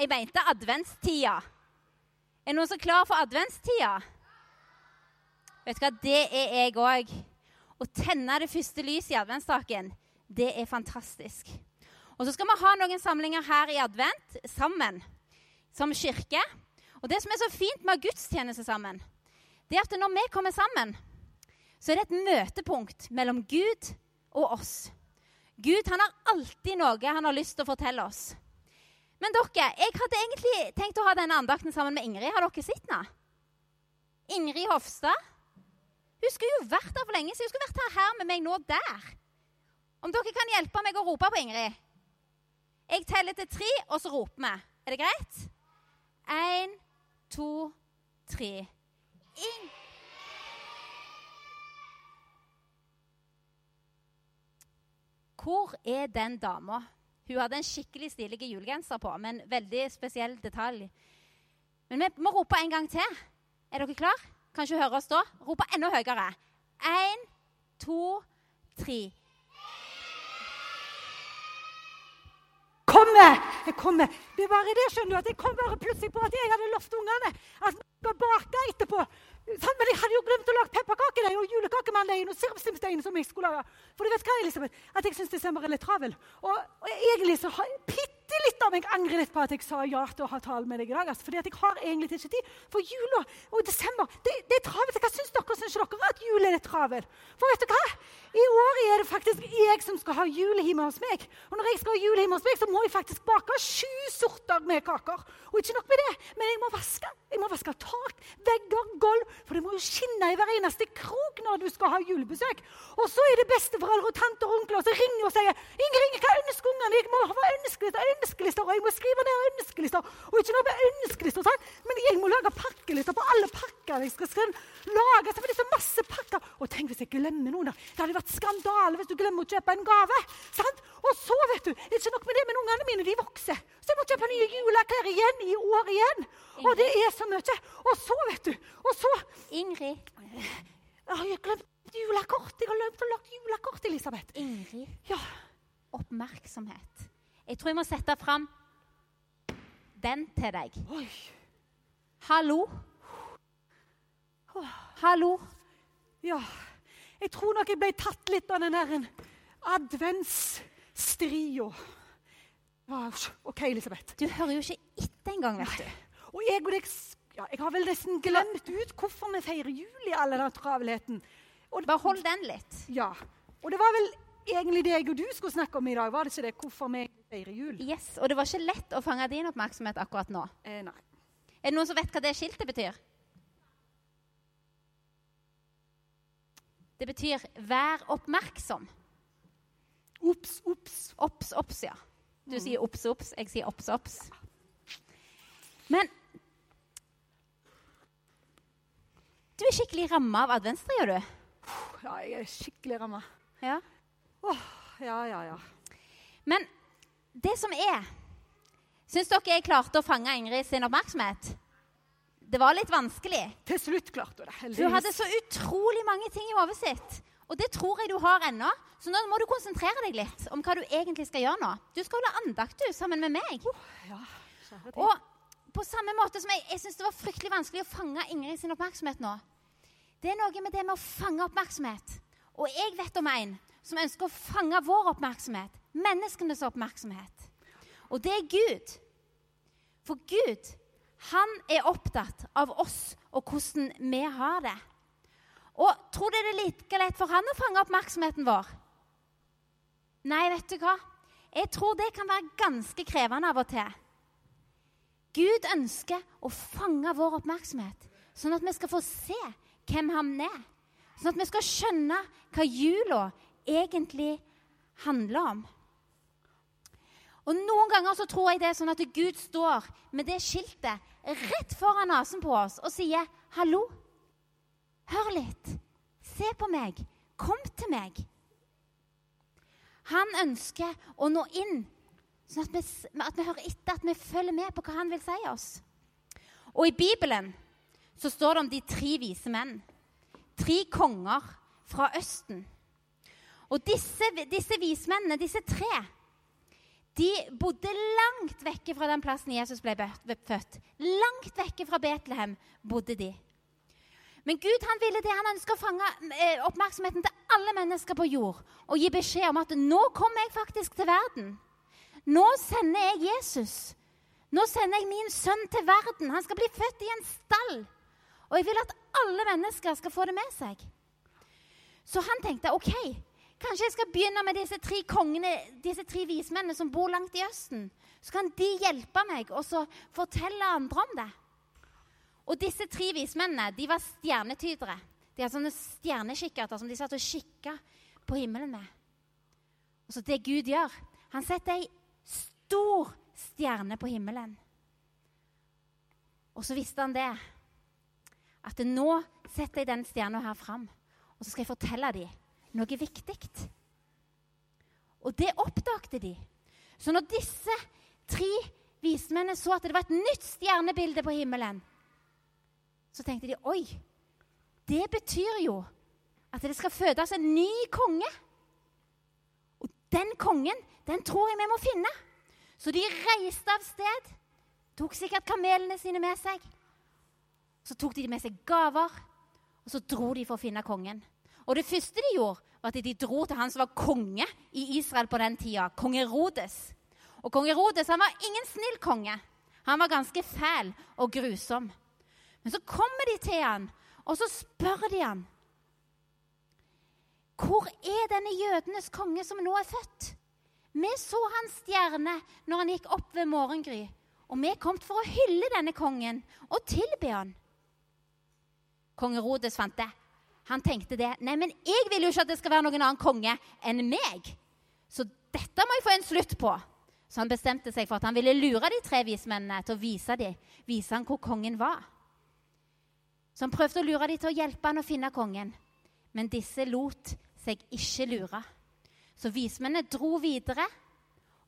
Jeg mente adventstida. Er noen som er klar for adventstida? Vet du hva, det er jeg òg. Å tenne det første lyset i adventstaken, det er fantastisk. Og så skal vi ha noen samlinger her i advent sammen, som kirke. Og det som er så fint med gudstjeneste sammen, det er at når vi kommer sammen, så er det et møtepunkt mellom Gud og oss. Gud han har alltid noe han har lyst til å fortelle oss. Men dere, jeg hadde egentlig tenkt å ha denne andakten sammen med Ingrid. Har dere sett henne? Ingrid Hofstad. Hun skulle jo vært her for lenge siden. Hun skulle vært her, her med meg nå der. Om dere kan hjelpe meg å rope på Ingrid? Jeg teller til tre, og så roper vi. Er det greit? Én, to, tre. Ingrid. Hvor er den dama? Hun hadde en skikkelig stilig julegenser på, med en veldig spesiell detalj. Men vi må rope en gang til. Er dere klar? Kan ikke høre oss da? Rope enda høyere. Én, to, tre. Kommer! Jeg kommer. Det bare det, skjønner du, at jeg kom bare plutselig på at jeg hadde lovt ungene at vi skal bake etterpå. Sant? Men jeg hadde jo glemt å lage pepperkakedeig og julekakemandeig og sirupstimstein som jeg skulle lage. For du vet hva, Elisabeth? At jeg syns desember er litt travel. Og, og egentlig så har jeg bitte litt av meg angrer litt på at jeg sa ja til å ha tale med deg i dag. Altså, fordi jeg har egentlig ikke tid. For jula og desember, det, det er travelt. Hva syns dere? Syns dere at jul er litt travel? For vet du hva? I år er det faktisk jeg som skal ha jul hjemme hos meg. Og når jeg skal ha jul hjemme hos meg, så må jeg faktisk bake sju sorter med kaker. Og ikke nok med det, men jeg må vaske. Jeg må vaske tak, vegger, gulv. For det må jo skinne i hver eneste krok når du skal ha julebesøk. Og så er det besteforeldre og tanter og onkler som ringer og sier Inger, hva ønsker ungene? Jeg må ha ønskelister, ønskelister, og jeg må skrive ned ønskelister. Og ikke noe med ønskelister, sant? men jeg må lage pakkelister på alle pakker jeg skal skrive. Lage, for det er så masse pakker. Og tenk hvis jeg glemmer noen. da. Det hadde vært skandale hvis du glemmer å kjøpe en gave. sant? Og så, vet du, ikke nok med det, men ungene mine de vokser. Så jeg må kjøpe nye juleklær igjen i år igjen. Og det er så mye. Og så, vet du Og så Ingrid. Jeg har glemt julekort. Jeg har glemt å lage julekort, Elisabeth. Ingrid. Ja. Oppmerksomhet. Jeg tror jeg må sette fram den til deg. Oi. Hallo. Hallo. Ja. Jeg tror nok jeg ble tatt litt av den der adventsstria. OK, Elisabeth. Du hører jo ikke etter engang, vet du. Og jeg og deg ja, Jeg har vel nesten glemt ut hvorfor vi feirer jul i all denne travelheten. Og, Bare hold den litt. Ja. Og det var vel egentlig det jeg og du skulle snakke om i dag. Var det ikke det? Hvorfor vi feirer jul? Yes, Og det var ikke lett å fange din oppmerksomhet akkurat nå. Eh, nei. Er det noen som vet hva det skiltet betyr? Det betyr 'vær oppmerksom'. Ops, ops. Ops, ops, ja. Du sier ops, ops. Jeg sier ops, ops. Men du er skikkelig ramma av adventstria, du. Ja, jeg er skikkelig ramma. Ja. Ja, ja, ja. Men det som er Syns dere jeg klarte å fange Ingrid sin oppmerksomhet? Det var litt vanskelig. Til slutt klarte du det. Heldigvis. Hun hadde så utrolig mange ting i hodet sitt. Og det tror jeg du har ennå. Så nå må du konsentrere deg litt om hva du egentlig skal gjøre nå. Du skal holde andakt du, sammen med meg. Ja. Og på samme måte som jeg, jeg syns det var fryktelig vanskelig å fange Ingrid sin oppmerksomhet nå. Det er noe med det med å fange oppmerksomhet. Og jeg vet om en som ønsker å fange vår oppmerksomhet. Menneskenes oppmerksomhet. Og det er Gud. For Gud, han er opptatt av oss og hvordan vi har det. Og tror dere det er like lett for han å fange oppmerksomheten vår? Nei, vet du hva? Jeg tror det kan være ganske krevende av og til. Gud ønsker å fange vår oppmerksomhet, sånn at vi skal få se hvem han er. Sånn at vi skal skjønne hva jula egentlig handler om. Og Noen ganger så tror jeg det er sånn at Gud står med det skiltet rett foran nesen på oss og sier 'Hallo, hør litt. Se på meg. Kom til meg.' Han ønsker å nå inn, sånn at vi, at vi hører etter, at vi følger med på hva han vil si oss. Og i Bibelen så står det om de tre vise menn. Tre konger fra Østen. Og disse, disse vismennene, disse tre, De bodde langt vekke fra den plassen Jesus ble født. Langt vekke fra Betlehem bodde de. Men Gud han ville det. Han ønska å fange eh, oppmerksomheten til alle mennesker på jord og gi beskjed om at nå kommer jeg faktisk til verden. Nå sender jeg Jesus. Nå sender jeg min sønn til verden. Han skal bli født i en stall. Og jeg vil at alle mennesker skal få det med seg. Så han tenkte OK, kanskje jeg skal begynne med disse tre kongene, disse tre vismennene som bor langt i Østen. Så kan de hjelpe meg og så fortelle andre om det. Og disse tre vismennene de var stjernetydere. De hadde sånne stjernekikkerter som de satt og kikka på himmelen med. Og så det Gud gjør Han setter ei stor stjerne på himmelen. Og så visste han det. At nå setter jeg den stjerna her fram, og så skal jeg fortelle dem noe viktig. Og det oppdagte de. Så når disse tre vismennene så at det var et nytt stjernebilde på himmelen, så tenkte de oi, det betyr jo at det skal fødes en ny konge. Og den kongen, den tror jeg vi må finne. Så de reiste av sted. Tok sikkert kamelene sine med seg. Så tok de med seg gaver, og så dro de for å finne kongen. Og det første de gjorde, var at de dro til han som var konge i Israel på den tida, kong Herodes. Og kong Herodes han var ingen snill konge. Han var ganske fæl og grusom. Men så kommer de til han, og så spør de han. Hvor er denne jødenes konge som nå er født? Vi så hans stjerne når han gikk opp ved morgengry, og vi er kommet for å hylle denne kongen og tilbe han. Kong Herodes fant det. Han tenkte det. Nei, men jeg vil jo ikke at det skal være noen annen konge enn meg. Så dette må jeg få en slutt på. Så han bestemte seg for at han ville lure de tre vismennene til å vise dem, vise han hvor kongen var. Så han prøvde å lure dem til å hjelpe han å finne kongen. Men disse lot seg ikke lure. Så vismennene dro videre,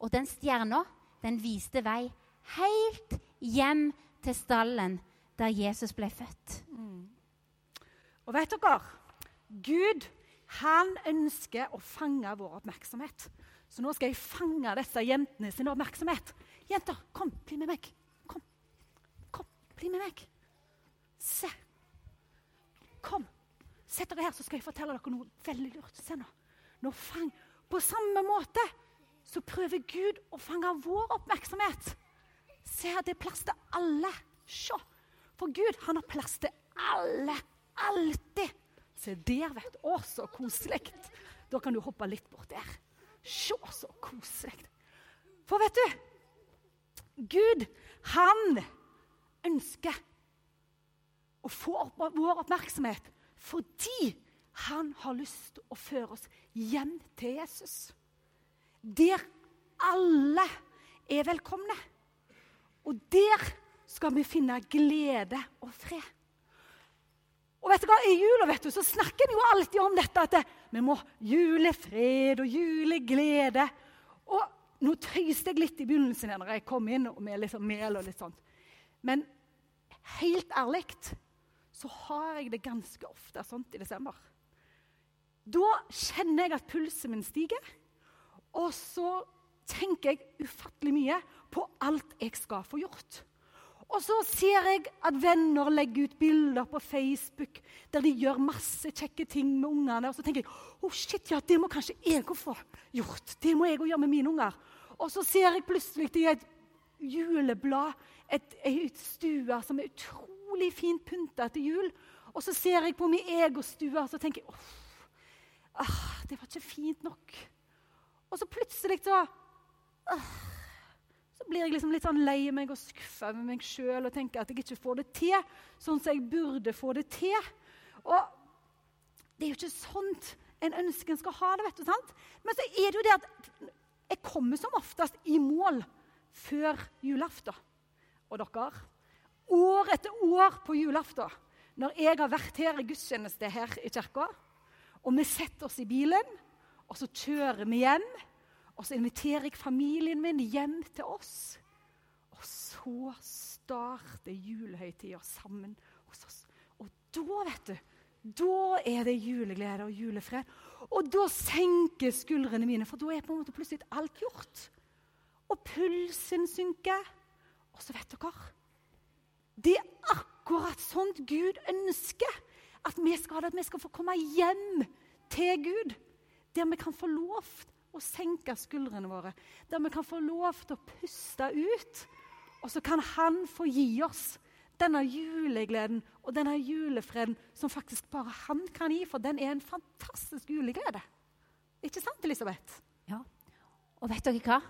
og den stjerna den viste vei helt hjem til stallen der Jesus ble født. Mm. Og vet dere, Gud han ønsker å fange vår oppmerksomhet. Så nå skal jeg fange disse jentene sin oppmerksomhet. Jenter, kom, bli med meg. Kom. Kom, bli med meg. Se. Kom. Sett dere her, så skal jeg fortelle dere noe veldig lurt. Se nå. nå fang. På samme måte så prøver Gud å fange vår oppmerksomhet. Se, det er plass til alle. Se. For Gud, han har plass til alle alltid. Se der, vet du. Å, så koselig. Da kan du hoppe litt bort der. Se, så koselig. For vet du Gud, han ønsker å få opp vår oppmerksomhet fordi han har lyst til å føre oss hjem til Jesus. Der alle er velkomne. Og der skal vi finne glede og fred. Og vet du hva, I jula vet du, så snakker vi jo alltid om dette at vi må julefred og juleglede. Og nå tøyste jeg litt i begynnelsen når jeg kom inn med liksom mel og litt sånt. Men helt ærlig så har jeg det ganske ofte sånt i desember. Da kjenner jeg at pulsen min stiger, og så tenker jeg ufattelig mye på alt jeg skal få gjort. Og så ser jeg at venner legger ut bilder på Facebook der de gjør masse kjekke ting med ungene. Og så tenker jeg oh shit, ja, det må kanskje jeg òg få gjort. Det må jeg òg gjøre med mine unger. Og så ser jeg plutselig i et juleblad et, et stue som er utrolig fint pynta til jul. Og så ser jeg på min egen stue og så tenker jeg, oh, ah, det var ikke fint nok. Og så plutselig så ah, så blir jeg liksom litt sånn lei meg og skuffa med meg sjøl og tenker at jeg ikke får det til sånn som jeg burde få det til. Og det er jo ikke sånt en ønsker en skal ha det. vet du, sant? Men så er det jo det at jeg kommer som oftest i mål før julaften. Og dere, år etter år på julaften, når jeg har vært her i gudstjeneste her i kirka, og vi setter oss i bilen, og så kjører vi hjem og så inviterer jeg familien min hjem til oss. Og så starter julehøytida sammen hos oss. Og da, vet du, da er det juleglede og julefred. Og da senker skuldrene mine, for da er på en måte plutselig alt gjort. og pulsen synker. Og så vet dere Det er akkurat sånt Gud ønsker at vi skal. At vi skal få komme hjem til Gud. Der vi kan få lov å senke skuldrene våre. Der vi kan få lov til å puste ut. Og så kan Han få gi oss denne julegleden og denne julefreden som faktisk bare Han kan gi, for den er en fantastisk juleglede. Ikke sant, Elisabeth? Ja. Og vet dere hva?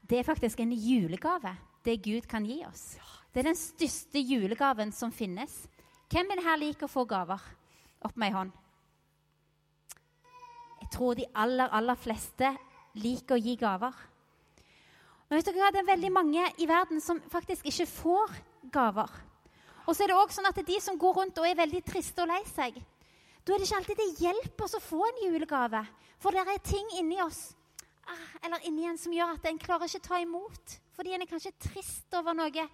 Det er faktisk en julegave, det Gud kan gi oss. Det er den største julegaven som finnes. Hvem er det her liker å få gaver? Opp med ei hånd. Tror de aller, aller fleste liker å gi gaver. Men vet dere hva? det er veldig mange i verden som faktisk ikke får gaver. Og så er det også sånn at det er de som går rundt og er veldig triste og lei seg, da er det ikke alltid det hjelper oss å få en julegave. For det er ting inni oss ah, eller inni en som gjør at en klarer ikke ta imot. Fordi en er kanskje trist over noe,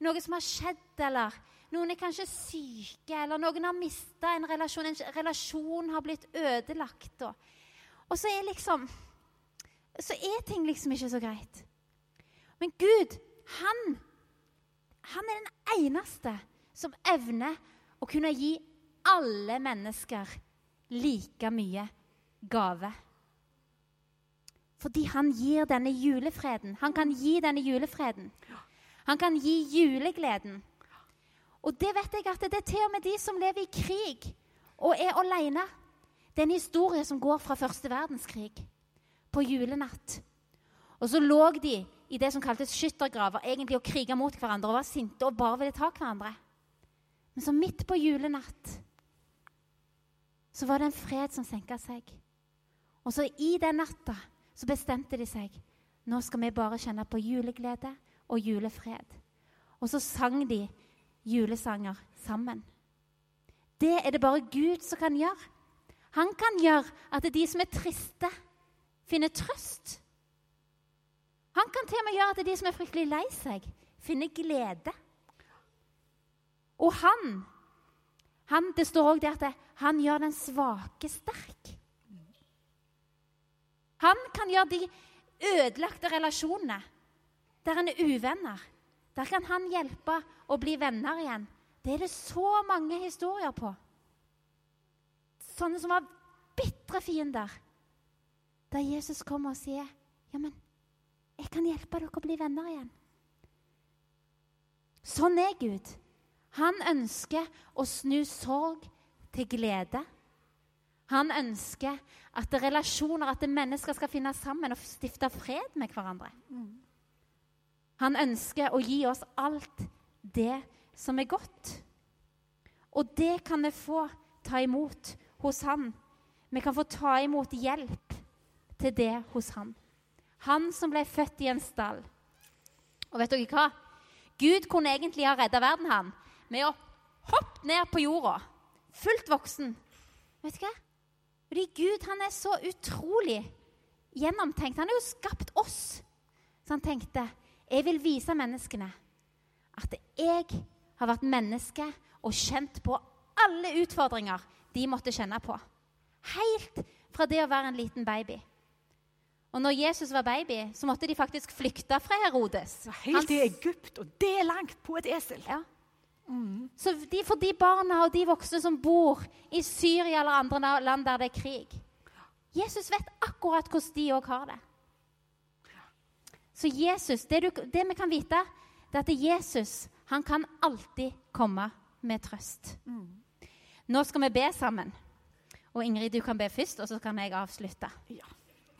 noe som har skjedd, eller noen er kanskje syke, eller noen har mista en relasjon. En relasjon har blitt ødelagt. Og, og så er liksom Så er ting liksom ikke så greit. Men Gud, han, han er den eneste som evner å kunne gi alle mennesker like mye gave. Fordi han gir denne julefreden. Han kan gi denne julefreden. Han kan gi julegleden. Og det vet jeg at det er til og med de som lever i krig og er alene. Det er en historie som går fra første verdenskrig, på julenatt. Og så lå de i det som kaltes skyttergraver, egentlig og kriga mot hverandre og var sinte og bare ville ta hverandre. Men så midt på julenatt så var det en fred som senka seg. Og så i den natta så bestemte de seg. Nå skal vi bare kjenne på juleglede og julefred. Og så sang de julesanger sammen. Det er det bare Gud som kan gjøre. Han kan gjøre at de som er triste, finner trøst. Han kan til og med gjøre at de som er fryktelig lei seg, finner glede. Og han, han Det står òg der at han gjør den svake sterk. Han kan gjøre de ødelagte relasjonene, der en er uvenner. Der kan han hjelpe å bli venner igjen. Det er det så mange historier på. Sånne som var bitre fiender. Der Jesus kommer og sier, 'Ja, men jeg kan hjelpe dere å bli venner igjen.' Sånn er Gud. Han ønsker å snu sorg til glede. Han ønsker at relasjoner, at mennesker skal finne sammen og stifte fred med hverandre. Han ønsker å gi oss alt det som er godt. Og det kan vi få ta imot hos han. Vi kan få ta imot hjelp til det hos han. Han som ble født i en stall. Og vet dere hva? Gud kunne egentlig ha redda verden han, med å hoppe ned på jorda, fullt voksen. Vet du hva? Fordi Gud han er så utrolig gjennomtenkt. Han har jo skapt oss. Så han tenkte jeg vil vise menneskene at jeg har vært menneske og kjent på alle utfordringer de måtte kjenne på. Helt fra det å være en liten baby. Og når Jesus var baby, så måtte de faktisk flykte fra Herodes. Helt til Egypt, og det er langt på et esel. Ja. Mm. Så de, for de barna og de voksne som bor i Syria eller andre land der det er krig Jesus vet akkurat hvordan de òg har det. Så Jesus, det, du, det, vi kan vite, det er at Jesus han kan alltid komme med trøst. Mm. Nå skal vi be sammen. Og Ingrid, du kan be først, og så kan jeg avslutte. Ja.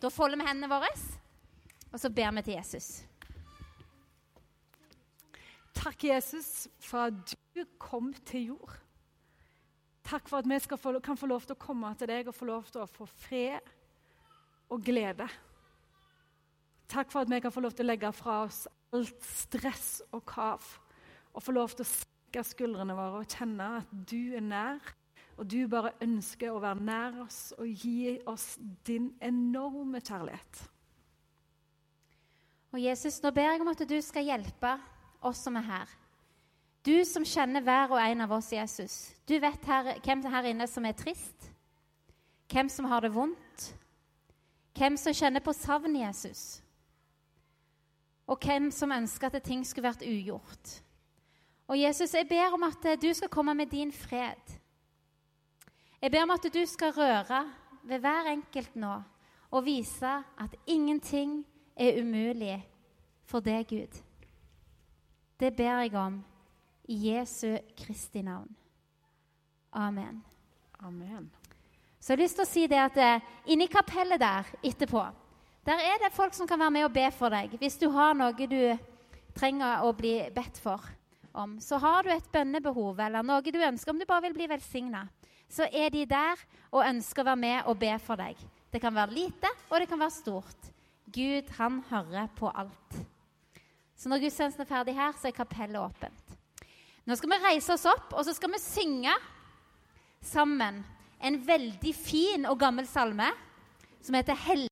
Da folder vi hendene våre, og så ber vi til Jesus. Takk, Jesus, for at du kom til jord. Takk for at vi få, kan få lov til å komme til deg og få lov til å få fred og glede. Takk for at vi kan få lov til å legge fra oss alt stress og kav. Og få lov til å senke skuldrene våre og kjenne at du er nær. Og du bare ønsker å være nær oss og gi oss din enorme kjærlighet. Og Jesus, nå ber jeg om at du skal hjelpe oss som er her. Du som kjenner hver og en av oss, Jesus. Du vet her, hvem her inne som er trist, hvem som har det vondt, hvem som kjenner på savn, Jesus. Og hvem som ønsker at ting skulle vært ugjort. Og Jesus, jeg ber om at du skal komme med din fred. Jeg ber om at du skal røre ved hver enkelt nå og vise at ingenting er umulig for deg, Gud. Det ber jeg om i Jesu Kristi navn. Amen. Amen. Så jeg har lyst til å si det at eh, inni kapellet der etterpå, der er det folk som kan være med og be for deg. Hvis du har noe du trenger å bli bedt for om, så har du et bønnebehov eller noe du ønsker, om du bare vil bli velsigna, så er de der og ønsker å være med og be for deg. Det kan være lite, og det kan være stort. Gud, han hører på alt. Så når gudstjenesten er ferdig her, så er kapellet åpent. Nå skal vi reise oss opp, og så skal vi synge sammen en veldig fin og gammel salme som heter 'Hellig'.